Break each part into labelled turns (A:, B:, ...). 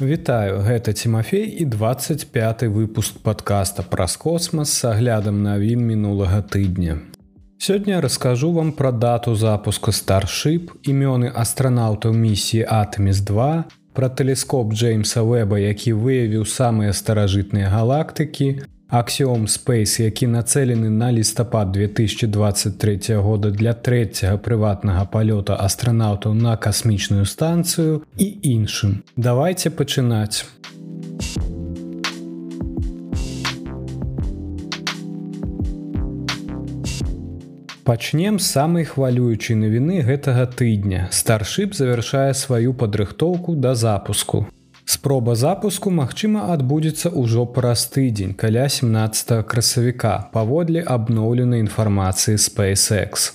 A: Вітаю, гэта Тимофей і 25 выпуск подкаста праз космас с аглядам навін мінулага тыдня. Сёння раскажу вам пра дату запуску старship, імёны астранаўтаў місіі Атоміс 2, пра тэлескоп Джеймса Вэба, які выявіў самыя старажытныя галактыкі, Аксіом Space, які нацэлены на лістапад 2023 года для трэцяга прыватнага палёта астранаўтаў на касмічную станцыю і іншым. Давайте пачынаць. Пачнем з самай хвалюючай навіны гэтага тыдня. Старship завяршае сваю падрыхтоўку да запуску. Спроба запуску, магчыма, адбудзецца ўжо праз тыдзень каля 17 красавіка паводле абноўленай інфармацыі SpaceX.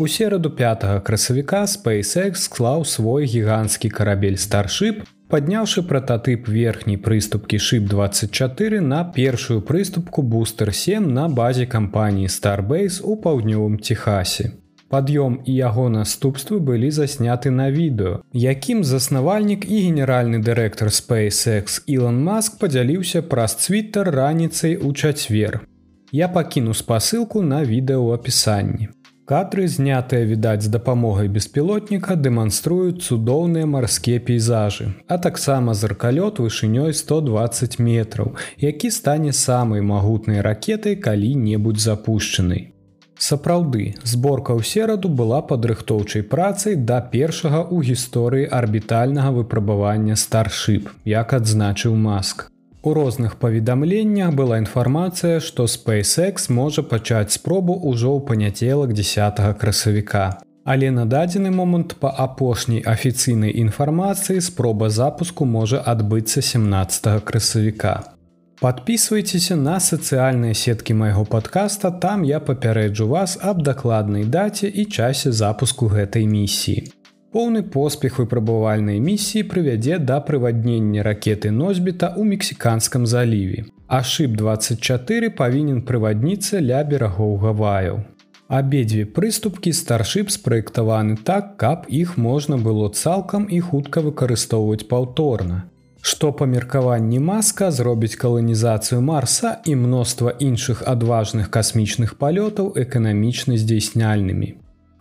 A: У сераду 5 красавіка SpaceX склаў свой гіганцкі карабель старship, падняўшы прататып верхняй прыступкі шып 24 на першую прыступку бустер 7 на базе кампаніі Starbase у паўднёвым Техасе пад'ём і яго наступствы былі засняты на відэо якім заснавальнік і генеральны дырэктар spacex Ілон маск падзяліўся праз цвітер раніцай у чацвер. Я пакіну спасылку на відэо апісанні. Кадры знятыя відаць з дапамогай беспілотніка дэманструюць цудоўныя марскія пейзажы а таксама зыркалёт вышынёй 120 метраў які стане самай магутнай ракетай калі-небудзь запущенной Сапраўды, зборка ў сераду была падрыхтоўчай працай да першага ў гісторыі арбітальнага выпрабавання старship, як адзначыў маск. У розных паведамленнях была інфармацыя, што SpaceX можа пачаць спробу ўжо ў панятелак 10 красавіка. Але на дадзены момант па апошняй афіцыйнай інфармацыі спроба запуску можа адбыцца 17 красавіка. Подписывайтеся на сацыяльныя сеткі майго подкаста, там я папярэджу вас аб дакладнай даце і часе запуску гэтай місіі. Поўны поспех выпрабавальнай місіі прывядзе да прываднення ракеты носьбіта ў мексіканскім заліве. Ашып 24 павінен прывадніцца ля берагоў гаваяў. Абедзве прыступкі старship спраектаваны так, каб іх можна было цалкам і хутка выкарыстоўваць паўторна што па меркаванні маска зробіць каланізацыю марса і мноства іншых адважных касмічных палётаў эканамічна здзейсняльнымі.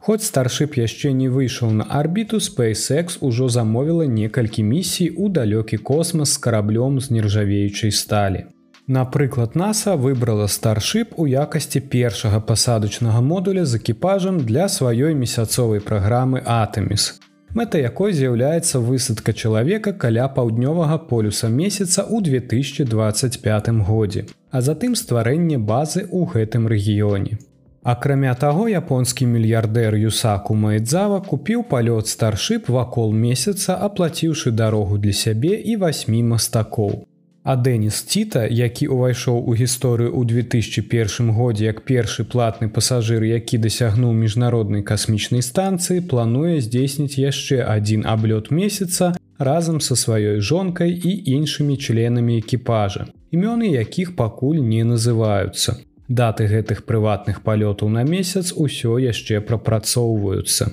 A: Хоць старship яшчэ не выйшаў на арбіту SpaceX ужо замовіла некалькі місій у далёкі космас з караблём з нержавеючай сталі. Напрыклад, NASAа выбрала старship у якасці першага пасадачнага модуля з экіпажам для сваёй месяцовай праграмы Атоміс мэта якой з'яўляецца высадка чалавека каля паўднёвага полюса месяца ў 2025 годзе, а затым стварэнне базы ў гэтым рэгіёне. Акрамя таго, японскі мільярдэр Юсаку Маэдзава купіў палёт старship вакол месяца, аплаціўшы дарогу для сябе і васьмі мастакоў. А Дэніс Ціта, які ўвайшоў у гісторыю ў 2001 годзе як першы платны пасажыр, які дасягнуў міжнароднай касмічнай станцыі, плануе здзейсніць яшчэ адзін аблёт месяца разам са сваёй жонкай і іншымі членамі экіпажа. Імёны якіх пакуль не называюцца. Даты гэтых прыватных палётаў на месяц усё яшчэ прапрацоўваюцца.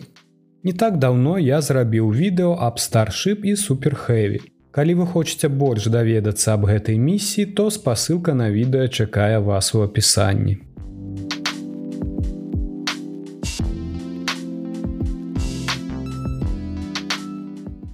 A: Не так даўно я зрабіў відэо аб старship і суперхэві. Калі вы хочаце больш даведацца аб гэтай місіі, то спасылка на відэа чакае вас у апісанні.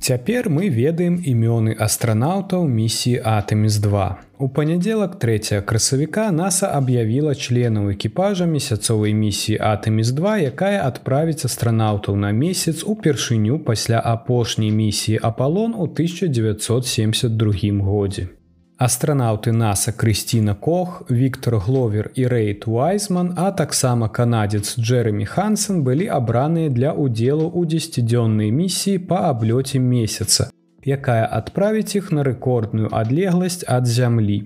A: Цяпер мы ведаем імёны астранаўтаў місіі Атоміс 2. У панядзелак 3 красавіка NASAа аб'явіла членаў экіпажа месяцовай місіі Атоміс2, якая адправіць астранаўтаў на месяц упершыню пасля апошняй місіі Апалон у 1972 годзе. Астранаўты NASAа Крысціна Кох, Віктор Гловер і Рэйт Уайзман, а таксама канадзец Джерремі Хансен былі абраныя для ўдзелу ў дзесяцідзённай місіі па аблёце месяца якая адправіць іх на рэкордную адлегласць ад зямлі.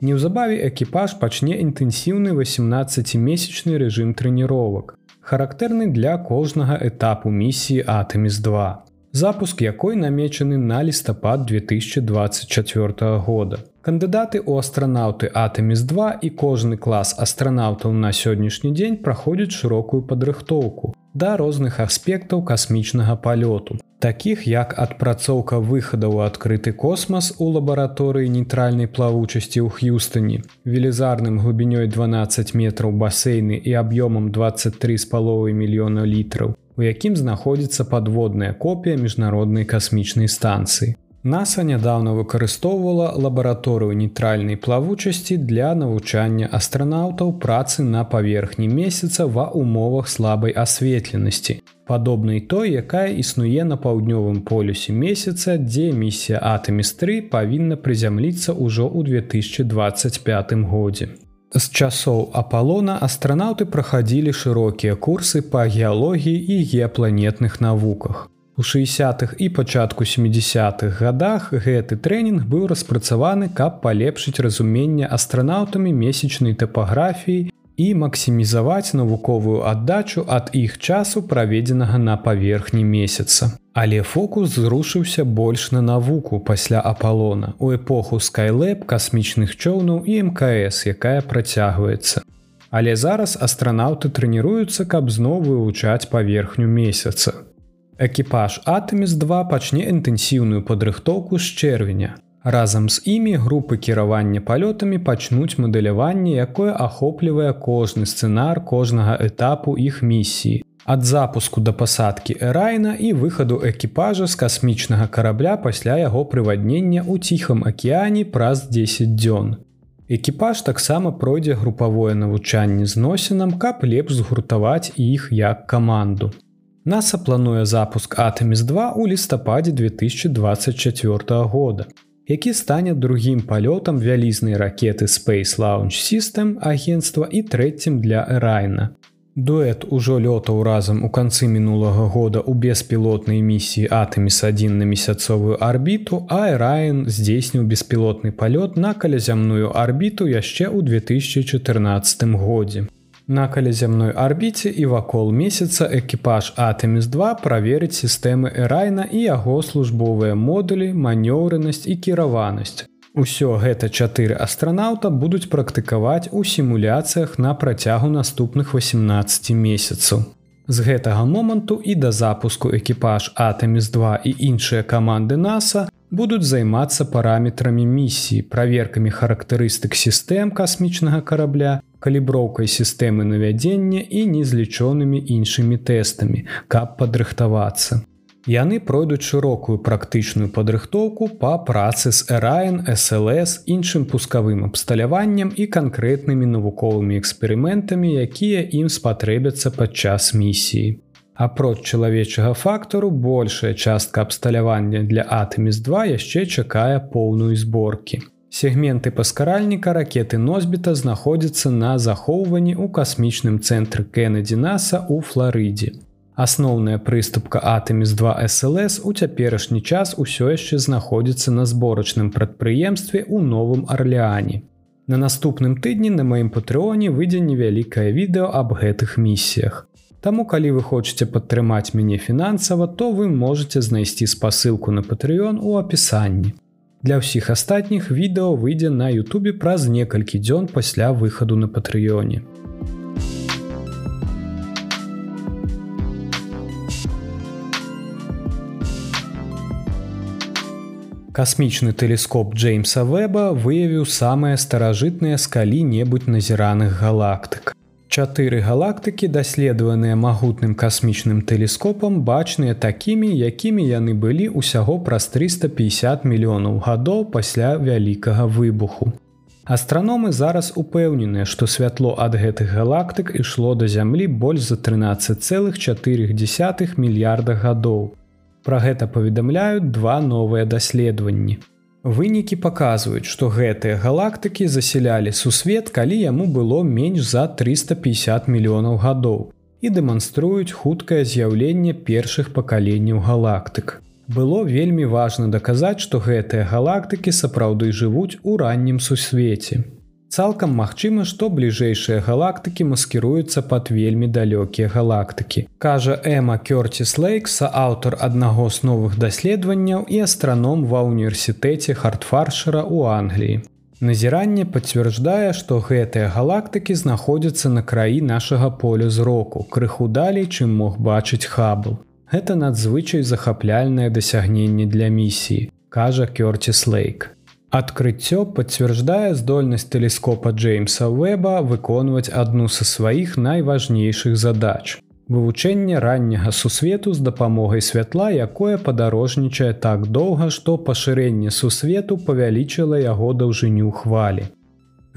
A: Неўзабаве экіпаж пачне інтэнсіўны 18месячны рэжым трэніровак, характэрны для кожнага этапу місіі Атоміс 2, запуск якой намечаны на лістапад 2024 года. Кандыдаты ў астранаўты Атоміс 2 і кожны клас астранаўтаў на сённяшні дзень праходзяць шырокую падрыхтоўку да розных аспектаў касмічнага палёту, такіх як адпрацоўка выхадаў у адкрыты космас у лабараторыі нейтральнай плавучасці ў х'юстоне велізарным глыбінёй 12 метраў басейны і аб'ёмам 23 з паловы мільёна літраў у якім знаходзіцца падводная копія міжнароднай касмічнай станцыі NASA нядаўна выкарыстоўвала лабараторыю нейтральнай плавучасці для навучання астранаўтаў працы на паверхні месяца ва умовах слабай асветленасці. Падобнай той, якая існуе на паўднёвым полюсе месяца, дзе місія Атэміс3 павінна прызямліцца ўжо ў 2025 годзе. З часоў Апалона астранаўты прахадзілі шырокія курсы па геалогіі і геапланетных навуках. У 60-х і пачатку 70-х годах гэты трэнінг быў распрацаваны, каб палепшыць разуменне астранаўтамі месячнай тапаграфіі і максімізаваць навуковую аддачу ад іх часу праведзенага на паверхні месяца. Але фокус зрушыўся больш на навуку пасля апалона у эпоху Skylэб касмічных чоўнаў і мкс, якая працягваецца. Але зараз астранаўты трэніруюцца, каб зноў вывучаць паверхню месяца. Экіпаж Атэміс2 пачне інтэнсіўную падрыхтоўку з чэрвеня. Разам з імі групы кіравання палётамі пачнуць мадэляванне, якое ахоплівае кожны сцэнар кожнага этапу іх місіі. Ад запуску да пасадкі Эрайна і выхаду экіпажа з касмічнага карабля пасля яго прываднення ў ціхам акіяне праз 10 дзён. Экіпаж таксама пройдзе групавое навучанне зносінам, каб лепш згуртаваць іх як каманду. NASA плануе запуск Атэміс2 у лістападзе 2024 года, які стане другім палётам вялізнай ракеты Space Launch System агенства і трэцім для Эрайна. Дуэт ужо лётаў разам у канцы мінулага года ў беспілотнай місіі Атэміс1 на месяцовую арбіту, а Эрайн здзейсніў беспілотны палёт на калязямную арбіту яшчэ ў 2014 годзе. На калязямной арбіце і вакол месяца экіпаж Атэміс2 праверыць сістэмы Эрайна і яго службовыя модулі, манёўрынасць і кіраванасць. Усё гэта чатыры астранаўта будуць практыкаваць у сімуляцыях на працягу наступных 18 месяцаў. З гэтага моманту і да запуску экіпаж Атэміс2 і іншыя каманды NASAа будуць займацца параметрамі місіі, праверкамі характарыстык сістэм касмічнага карабля, каліброўкай сістэмы навядзення і незлічонымі іншымі тэстамі, каб падрыхтавацца. Яны пройдуць шырокую практычную падрыхтоўку па працы з Эрайн, SLС, іншым пускавым абсталяваннем і канкрэтнымі навуковымі эксперыментамі, якія ім спатрэбяцца падчас місіі. Апроч чалавечага фактару большая частка абсталявання для Атэміс2 яшчэ чакае поўную зборкі. Сегменты паскаральніка ракеты носьбіта знаходзяцца на захоўванні ў касмічным цэнтры Кеннеді Наса ў Флорыдзе. Асноўная прыступка Атэміс 2 SLС у цяперашні час усё яшчэ знаходзіцца на зборачным прадпрыемстве ў новым Арлеане. На наступным тыдні на маім патрыоне выйдзе невялікае відэо аб гэтых місіях. Таму калі вы хочаце падтрымаць мяне фінансава, то вы можете знайсці спасылку на патрыён у апісанні. Для ўсіх астатніх відэо выйдзе на Ютубе праз некалькі дзён пасля выхаду на патрыёне. Касмічны тэлескоп Джеймса Вэба выявіў самыя старажытныя з калі-небудзь назіраных галактык. Чатыры галактыкі, даследаваныя магутным касмічным тэлескопам, бачныя такімі, якімі яны былі ўсяго праз 350 мільёнаў гадоў пасля вялікага выбуху. Астраномы зараз упэўненыя, што святло ад гэтых галактык ішло да зямлі больш за 13,4 мільярда гадоў. Пра гэта паведамляюць два новыя даследаванні. Вынікі паказваюць, што гэтыя галактыкі засялялі сусвет, калі яму было менш за 350 мільёнаў гадоў і дэманструюць хуткае з'яўленне першых пакаленняў галактык. Было вельмі важна даказаць, што гэтыя галактыкі сапраўды жывуць у раннім сусвеце. Цалкам магчыма, што бліжэйшыя галактыкі маскіруюцца пад вельмі далёкія галактыкі. Кажа Эма Кёрціс Лейкса, аўтар аднаго з новых даследаванняў і астраном ва ўніверсітэце Хартфаршера ў Англіі. Назіранне пацвярдждае, што гэтыя галактыкі знаходзяцца на краі нашага поля зроку, крыху далей, чым мог бачыць хабл. Гэта надзвычай захапляльнае дасягненне для місіі, кажа Кёрціс Лейк. Адкрыццё пацвярждае здольнасць тэлескопа Джеймса Уэба выконваць адну са сваіх найважнейшых задач. Вывучэнне ранняга сусвету з дапамогай святла, якое падарожнічае так доўга, што пашырэнне сусвету павялічыла яго даўжыню хвалі.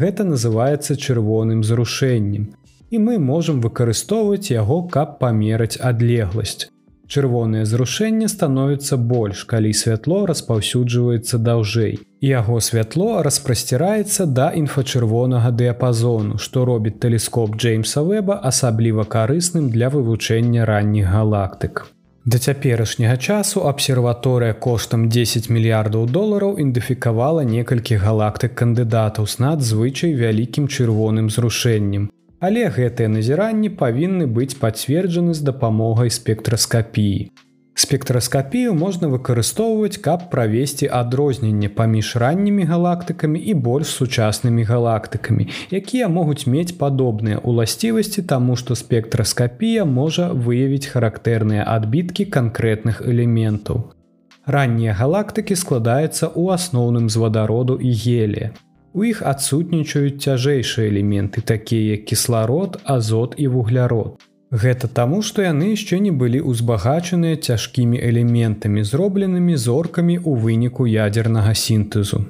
A: Гэта называецца чырвоным зрушэннем. І мы можам выкарыстоўваць яго, каб памераць адлегласць. Чырвонае зрушэнне становіцца больш, калі святло распаўсюджваецца даўжэй. Яго святло распрасціраецца да інфачырвонага дыяпазону, што робіць тэлескоп Джеймса Вэба асабліва карысным для вывучэння ранніх галактык. Да цяперашняга часу абсерваторыя коштам 10 мільярдаў долараў ідэнтыфікавала некалькі галактык кандыдатаў з надзвычай вялікім чырвоным зрушэннем, Але гэтыя назіранні павінны быць пацверджаны з дапамогай спектраскапіі. Спектраскапію можна выкарыстоўваць, каб правесці адрозненне паміж раннімі галактыкамі і больш сучаснымі галактыкамі, якія могуць мець падобныя ўласцівасці, таму што спектраскапія можа выявіць характэрныя адбіткі канкрэтных элементаў. Раннія галактыкі складаюцца ў асноўным з вадароду і гелія. У іх адсутнічаюць цяжэйшыя элементы, такія як кісларод, азот і вуглярод. Гэта таму, што яны яшчэ не былі ўзбагачаныя цяжкімі элементамі, зробленымі зоркамі ў выніку ядзернага сінтэзу.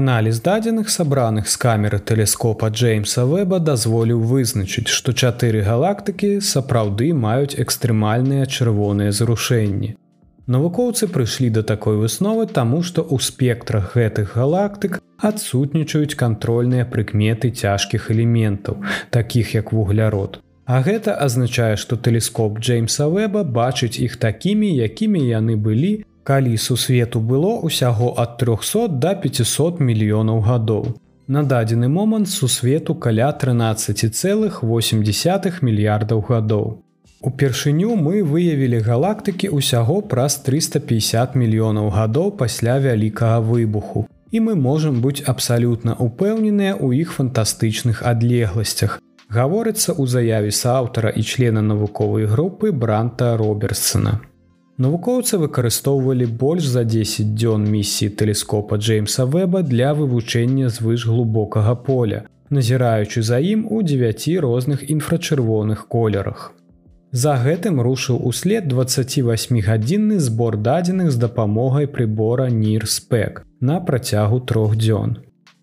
A: Аналіз дадзеных сабраных з камеры тэлескопа Джеймса Вэба дазволіў вызначыць, што чатыры галактыкі сапраўды маюць экстрэмальныя чырвоныя зрушэнні. Навукоўцы прыйшлі да такой высновы, таму што ў спектрах гэтых галактык адсутнічаюць кантрольныя прыкметы цяжкіх элементаў, такіх як вуглярод. А гэта азначае, што тэлескоп Джеймса Вэба бачыць іх такімі, якімі яны былі, калі сусвету было ўсяго ад 300 до 500 мільёнаў гадоў. На дадзены момант сусвету каля 13,8 мільярдаў гадоў. Упершыню мы выявілі галактыкі ўсяго праз 350 мільёнаў гадоў пасля вялікага выбуху. І мы можам быць абсалютна упэўненыя ў іх фантастычных адлегласцях. Гаворыцца ў заяве сааўтара і члена навуковай групы бранта Роберсона. Навукоўцы выкарыстоўвалі больш за 10 дзён місіі тэлескопа Джеймса Вэба для вывучэння звыш глубокага поля, назіраючы за ім у 9 розных інфрачырвоных колерах. За гэтым рушыў услед 28гадзінны збор дадзеных з дапамогай прыбора нірспек на працягу трох дзён.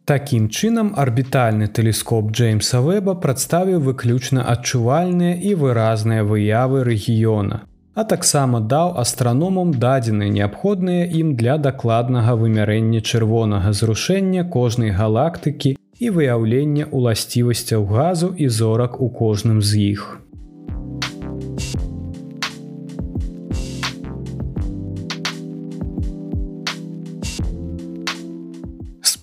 A: Такім чынам арбітальны тэлескоп Джеймса Вэба прадставіў выключна адчувальныя і выразныя выявы рэгіёна, а таксама даў астраномам дадзеныя неабходныя ім для дакладнага вымярэння чырвонага зрушэння кожнай галактыкі і выяўлення ўласцівасцяў газу і зорак у кожным з іх.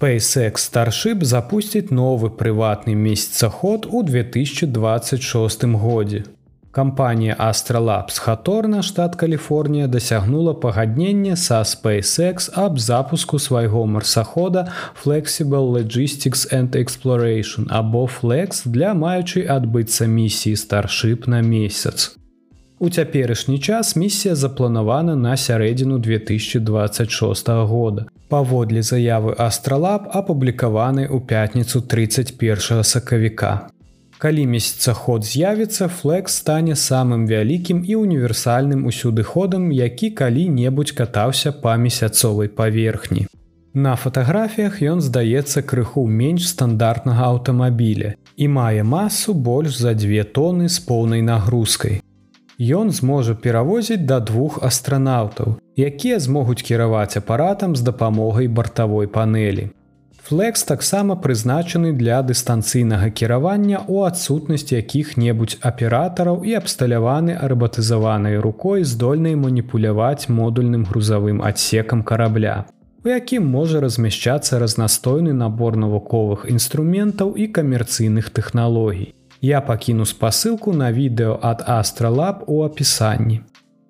A: SpaceX Starship запусціць новы прыватны месяцаход у 2026 годзе. Кампанія Астралапс Хаторна, штат Каліфорнія дасягнула пагаднення са SpaceX аб запуску свайго марсахода Flexible Logistics and Exploration або Flex для маючай адбыцца місіі Starship на месяц. У цяперашні час місія запланавана на сярэдзіну 2026 года. Паводле заявы Астралаб апублікаваны ў пятніцу 31 сакавіка. Калі месяцаход з'явіцца, флекс стане самым вялікім і універсальным усюдыходам, які калі-небудзь катаўся па месяцовай паверхні. На фатаграфіях ён здаецца крыху менш стандартнага аўтамабіля і мае масу больш за две тоны з поўнай нагрузкай. Ён зможа перавозіць да двух астранаўтаў, якія змогуць кіраваць апаратам з дапамогай бартавой панелі. Флекс таксама прызначаны для дыстанцыйнага кіравання ў адсутнасць якіх-небудзь аператараў і абсталяваны арбатызаванай рукой здольнай маніпуляваць модульным грузавым адсекам карабля, у якім можа размяшчацца разнастойны набор навуковых інструментаў і камерцыйных тэхналогій. Я пакіну спасылку на відэо ад Астралаб у апісанні.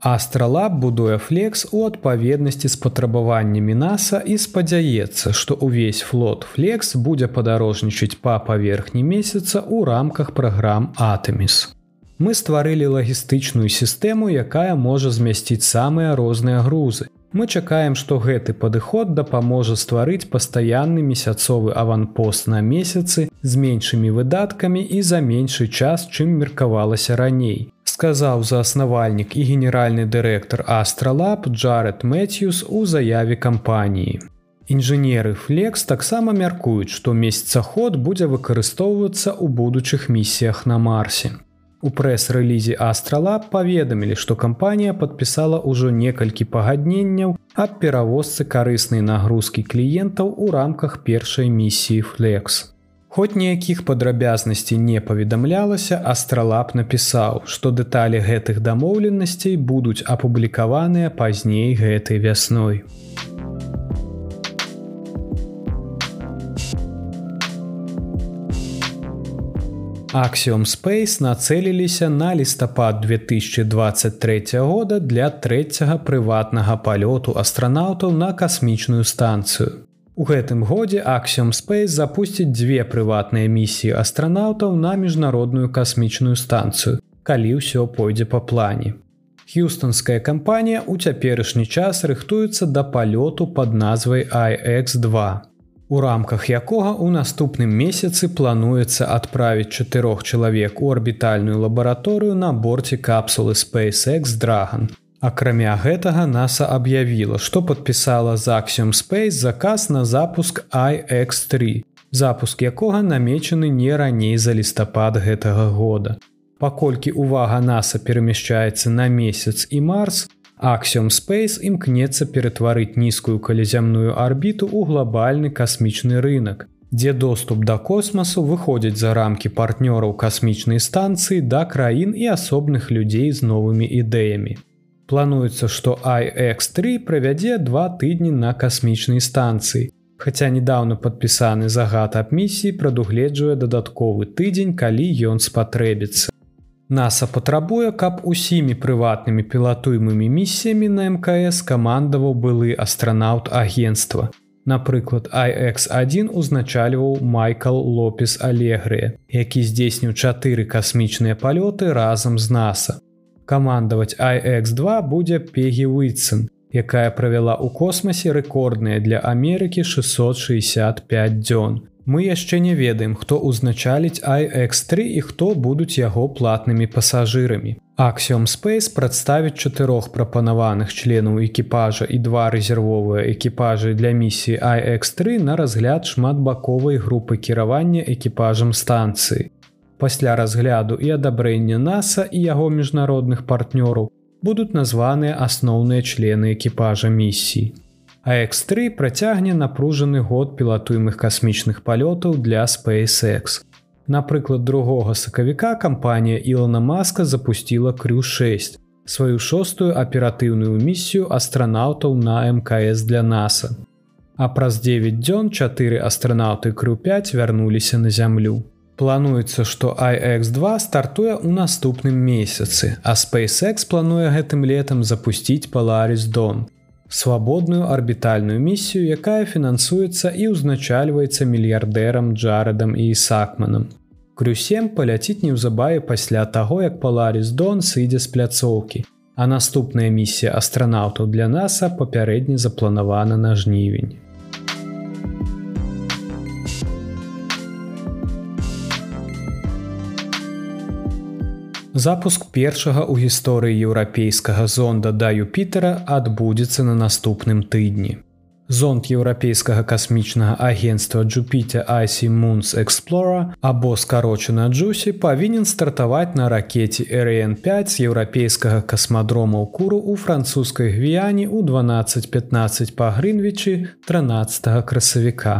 A: Астралаб будуе флекс у адпаведнасці з патрабаваннямі NASAа і спадзяецца, што ўвесь флот флекс будзе падарожнічаць па паверхні месяца ў рамках праграм Атэміс. Мы стварылі лагістычную сістэму, якая можа змясціць самыя розныя грузы. Мы чакаем, што гэты падыход дапаможа стварыць пастаянны месяцовы аванпост на месяцы з меншымі выдаткамі і за меншы час, чым меркавалася раней сказаў зааснавальнік і генеральны дырэктар Астралап Джаред Мэтьюс у заяве кампаніі. Інжынеры Флекс таксама мяркуюць, што месяцаход будзе выкарыстоўвацца ў будучых місіях на Марсе. У прэс-рэлізе Астралап паведамілі, што кампанія падпісала ўжо некалькі пагадненняў аб перавозцы карыснай нагрузкі кліентаў у рамках першай місіі Флекс. Хоць ніякіх падрабязнасцей не паведамлялася, Астралап напісаў, што дэталі гэтых дамоўленасцей будуць апублікаваныя пазней гэтай вясной. Аксиум Space нацэліліся на лістапад 2023 года для трэцяга прыватнага палёту астранаўтаў на касмічную станцыю. У гэтым годзе Аксиум Space запусціць дзве прыватныя місіі астранаўтаў на міжнародную касмічную станцыю, калі ўсё пойдзе па плане. Хьюстонская кампанія ў цяперашні час рыхтуецца да палёту под назвай IX2. У рамках якога ў наступным месяцы плануецца адправіць чатырох чалавек у арбітальную лабараторыю на борце капсулы SpaceX Dragon, Акрамя гэтага NASA аб'явіла, што падпісала з Axiom Space заказ на запуск iX3, запуск якога намечаны не раней за лістапад гэтага года. Паколькі увага NASA перамяшчаецца на месяц і марс, Axiom Space імкнецца ператварыць нізкую калязямную арбіту ў глобальны касмічны рынок, дзе доступ да космасу выходзіць за рамкі партнёраў касмічнай станцыі да краін і асобных людзей з новымі ідэямі. Плануецца, што iX3 правядзе два тыдні на касмічнай станцыі. Хаця недаўно падпісаны загад аб місіі прадугледжвае дадатковы тыдзень, калі ён спатрэбіцца. NASAа патрабуе, каб усімі прыватнымі пілатуемымі місіямі на мкс камандаваў былы астранаўт агенства. Напрыклад, iX1 узначальваў Майкл Лопес Алегрыя, які здзейсніў чатыры касмічныя палёты разам з NASAа камандаваць iX2 будзе Пегі Уытсон, якая правяла ў космасе рэкордныя для Амерыкі 665 дзён. Мы яшчэ не ведаем, хто ўзначаліць iX3 і хто будуць яго платнымі пасажырамі. Аксиум Space прадставіць чатырох прапанаваных членаў экіпажа і два рэзервовыя экіпажы для місіі iX3 на разгляд шматбаковай групы кіравання экіпажам станцыі пасля разгляду і адабрэння NASAа і яго міжнародных партнёраў будуць названыя асноўныя члены экіпажа місіі. AX3 працягне напружаны год пілатуемых касмічных палётаў для SpaceX. Напрыклад, другога сакавіка кампанія Ілона Маска запустила крю6, сваю шостую аператыўную місію астранаўтаў на мкс для NASAа. А праз 9 дзён чатыры астранаўты крю5 вярнуліся на зямлю. Плануецца, што iX2 стартуе ў наступным месяцы, а SpaceX плануе гэтым летам запусціць Polaris Don. Свабодную арбітальную місію, якая фінансуецца і ўзначальваецца мільярдэрам Джарадам і Сакманам. Крюсем паляціць неўзабаве пасля таго, як Polaris Don сыдзе з пляцоўкі. А наступная місія астранаўтаў для NASAа папярэдне запланавана на жнівень. Запуск першага ў гісторыі еўрапейскага зонда да Юпітера адбудзецца на наступным тыдні. Зонд еўрапейскага касмічнага агенства Jupiter Icy Moons Explorer або скарочана Джусі павінен стартаваць на ракете RN5 з еўрапейскага касмадрома ў куру ў французскай гвіяне ў 12-15 па Грынвічы 13 красавіка.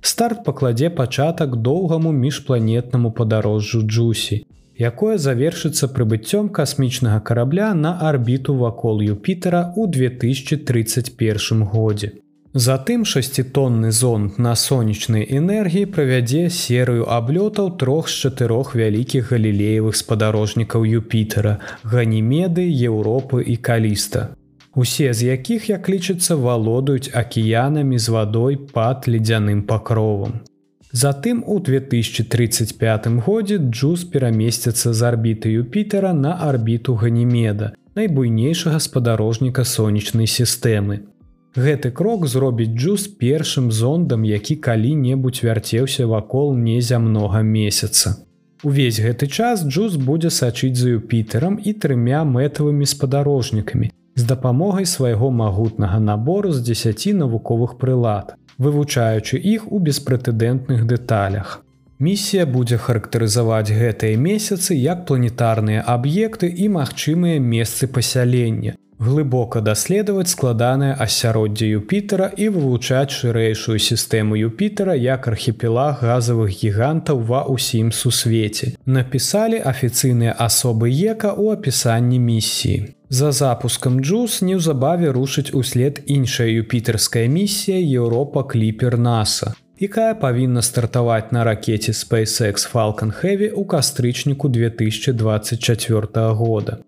A: Старт пакладзе пачатак доўгаму міжпланетнаму падарожжу Джусі, якое завершыцца прыбыццём касмічнага карабля на арбіту вакол Юпітера ў 2031 годзе. Затым шасцітонны зонд на сонечнай энергіі правядзе серыю аблётаў трох з чатырох вялікіх галілеевых спадарожнікаў Юпітера, ганімеды, Еўропы і каліста. Усе з якіх, як лічыцца, валодаюць акіянамі з вадой пад ледзяным пакровам. Затым у 2035 годзе Джуз перамесціцца з арбіты Юпітера на арбіту Ганімеда, найбуйнейшага спадарожніка сонечнай сістэмы. Гэты крок зробіць Джуз першым зондам, які калі-небудзь вярцеўся вакол незямнога месяца. Увесь гэты час Джуз будзе сачыць за Юпітерам і трымя мэтавымі спадарожнікамі з дапамогай свайго магутнага набору з 10 навуковых прылад, вывучаючы іх у беспрэтэдэнтных дэталях. Місія будзе характарызаваць гэтыя месяцы як планетарныя аб'екты і магчымыя месцы пасялення, глыбока даследаваць складанае асяроддзе Юпітера і вывучаць шырэйшую сістэму Юпітера як архіпелаг газавых гігантаў ва ўсім сусвеце. Напісалі афіцыйныя асобы ека ў апісанні місіі. За запускам Джус неўзабаве рушыць услед іншая юпітерская місія Еўропа кліпер NASAа, якая павінна стартаваць на ракете SpaceX Falcon Heavy ў кастрычніку 2024 года.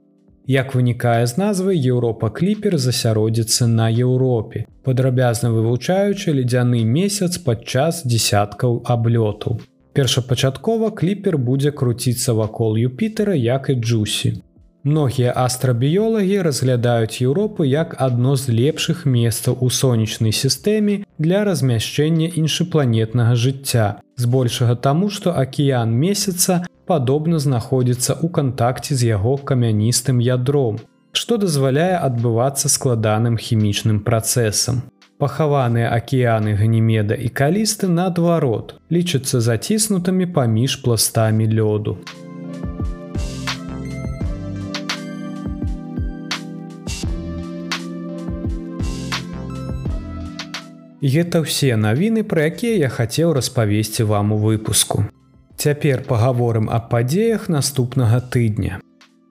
A: Як вынікае з назвы Еўропа кліпер засяродзіцца на Еўропе, падрабязна вывучаючы ледзяны месяц падчас десяткаў аблётаў. Першапачаткова кліпер будзе круціцца вакол Юпітера як і Джусі. Многія астрабіёлагі разглядаюць Еўропу як адно з лепшых месцаў у сонечнай сістэме для размяшчэння іншапланетнага жыцця. Збольшага таму, што акіян месяца падобна знаходзіцца ў кантакце з яго камяністым ядром, што дазваляе адбывацца складаным хімічным працэсам. Пахаваныя акіяны ганімеда і калісты наадварот, лічацца заціснутымі паміж пластамі лёду. Гэта ўсе навіны, пра якія я хацеў распавесці вам у выпуску. Цяпер пагаворым аб падзеях наступнага тыдня.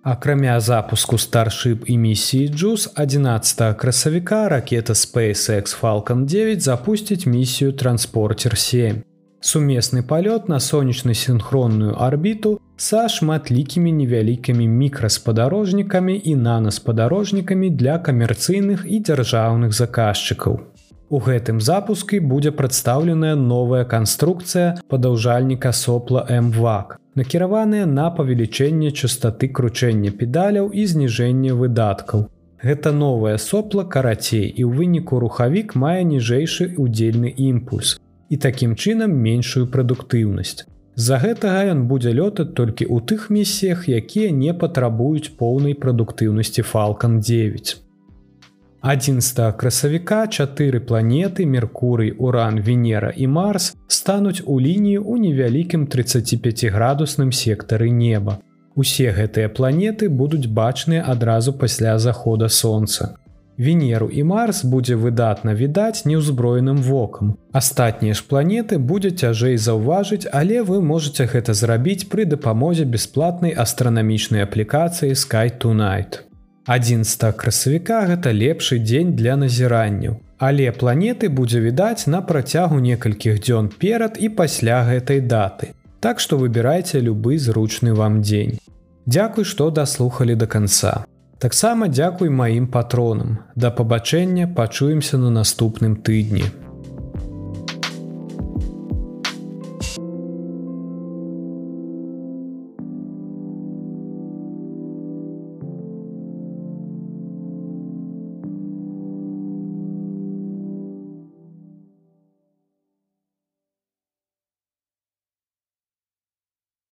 A: Акрамя запуску старship і місіі Джус 11 красавіка ракета SpaceX Falcon 9 запусціць місію транспортер 7. Сумесны палёт на сонечна синхронную арбіту са шматлікімі невялікімі мікраспадарожнікамі і нанаспадарожнікамі для камерцыйных і дзяржаўных заказчыкаў. У гэтым запуску будзе прадстаўленая новая канструкцыя падаўжальніка сопла мвак, накіраваная на павелічэнне частоты кручэння педаляў і зніжэння выдаткаў. Гэта новае сопла карацей і ў выніку рухавік мае ніжэйшы удзельны імпульс і такім чынам меншую прадуктыўнасць. З-за гэтага ён будзе лётаць толькі ў тых місіях, якія не патрабуюць поўнай прадуктыўнасці Falалcon 9. 11 красавіка чатыры планеты Меркурый, Уран, Венера і Марс стануць у лінію ў невялікім 35градусным сектары неба. Усе гэтыя планеты будуць бачныя адразу пасля захода сонца. Венеру і Марс будзе выдатна відаць неўзброеным вокам. Астатнія ж планеты будзе цяжэй заўважыць, але вы можете гэта зрабіць пры дапамозе бясплатнай астранамічнай аплікацыі Sky Tonight. 11 красавіка гэта лепшы дзень для назіранняў. Але планеты будзе відаць на працягу некалькіх дзён перад і пасля гэтай даты. Так што выбірайце любы зручны вам дзень. Дзякуй, што даслухалі до конца. Таксама дзякуй маім патронам. Да пабачэння пачуемся на наступным тыдні.